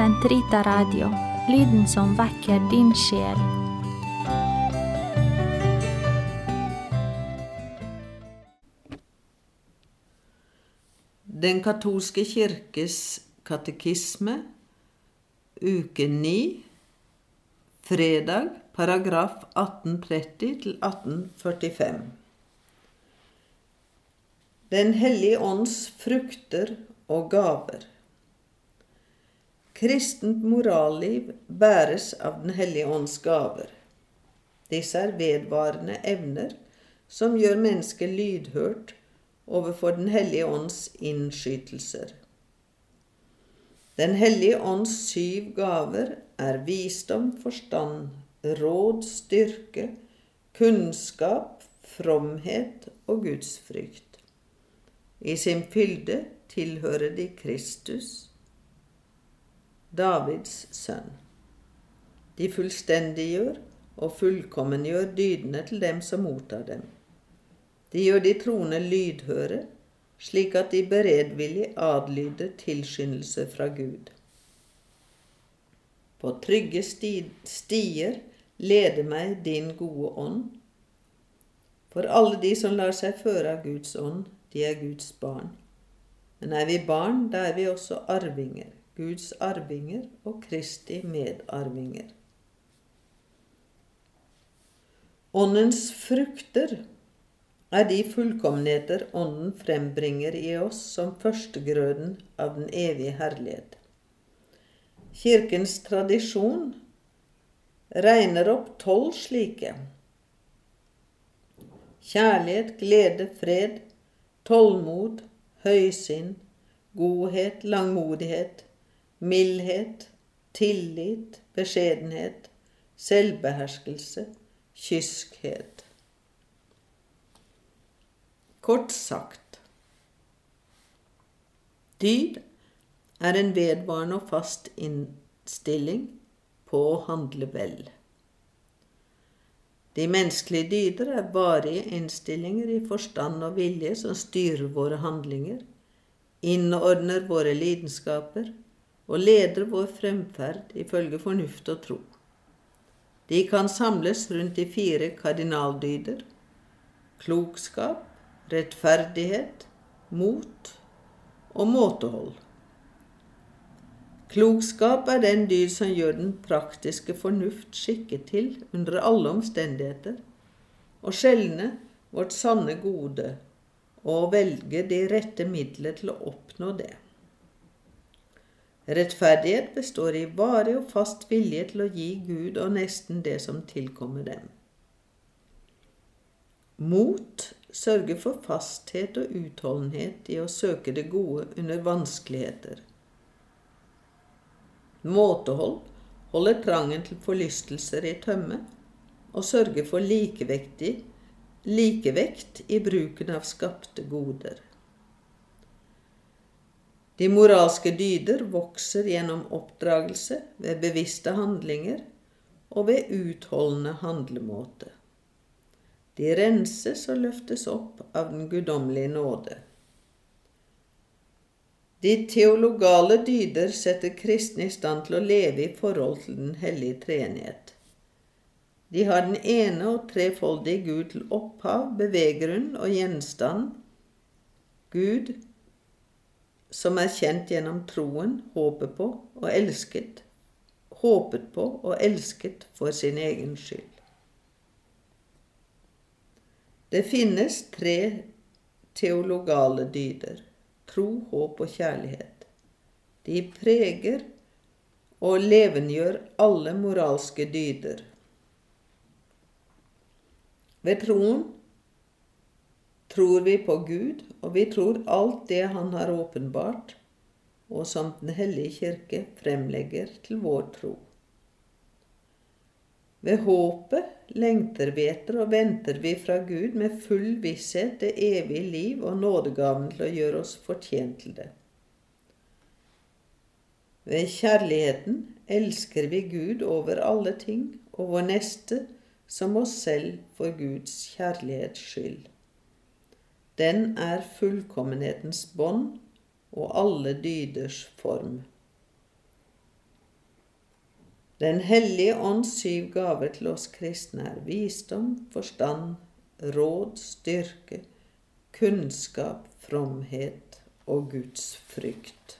Sentrita Radio, lyden som vekker din sjel. Den katolske kirkes katekisme, uke 9, fredag, paragraf 1830 til 1845. Den hellige ånds frukter og gaver. Kristent moralliv bæres av Den hellige ånds gaver. Disse er vedvarende evner som gjør mennesket lydhørt overfor Den hellige ånds innskytelser. Den hellige ånds syv gaver er visdom, forstand, råd, styrke, kunnskap, fromhet og gudsfrykt. I sin fylde tilhører de Kristus, Davids sønn. De fullstendiggjør og fullkommengjør dydene til dem som mottar dem. De gjør de troende lydhøre, slik at de beredvillig adlyder tilskyndelse fra Gud. På trygge stier leder meg din gode ånd. For alle de som lar seg føre av Guds ånd, de er Guds barn. Men er vi barn, da er vi også arvinger, Guds arvinger og Kristi medarvinger. Åndens frukter er de fullkommenheter Ånden frembringer i oss som førstegrøden av den evige herlighet. Kirkens tradisjon regner opp tolv slike. Kjærlighet, glede, fred, tålmod, høysinn, godhet, langmodighet, mildhet, tillit, beskjedenhet, selvbeherskelse, kyskhet. Kort sagt Dyd er en vedvarende og fast innstilling på å handle vel. De menneskelige dyder er varige innstillinger i forstand og vilje som styrer våre handlinger, innordner våre lidenskaper og leder vår fremferd ifølge fornuft og tro. De kan samles rundt de fire kardinaldyder klokskap, rettferdighet, mot og måtehold. Klokskap er den dyd som gjør den praktiske fornuft skikket til under alle omstendigheter, og skjelne vårt sanne gode og velge de rette midler til å oppnå det. Rettferdighet består i varig og fast vilje til å gi Gud og nesten det som tilkommer dem. Mot sørger for fasthet og utholdenhet i å søke det gode under vanskeligheter. Måtehold holder trangen til forlystelser i tømme og sørger for likevekt i bruken av skapte goder. De moralske dyder vokser gjennom oppdragelse ved bevisste handlinger og ved utholdende handlemåte. De renses og løftes opp av den guddommelige nåde. De teologale dyder setter kristne i stand til å leve i forhold til Den hellige treenighet. De har den ene og trefoldige Gud til opphav, beveggrunn og gjenstand. Gud, som er kjent gjennom troen, håpet på og elsket, håpet på og elsket for sin egen skyld. Det finnes tre teologale dyder tro, håp og kjærlighet. De preger og levengjør alle moralske dyder. Ved troen tror vi på Gud, og vi tror alt det Han har åpenbart, og som Den hellige kirke fremlegger til vår tro. Ved håpet lengter vi etter og venter vi fra Gud med full visshet det evige liv og nådegaven til å gjøre oss fortjent til det. Ved kjærligheten elsker vi Gud over alle ting og vår neste som oss selv for Guds kjærlighets skyld. Den er fullkommenhetens bånd og alle dyders form. Den hellige ånds syv gaver til oss kristne er visdom, forstand, råd, styrke, kunnskap, fromhet og Guds frykt.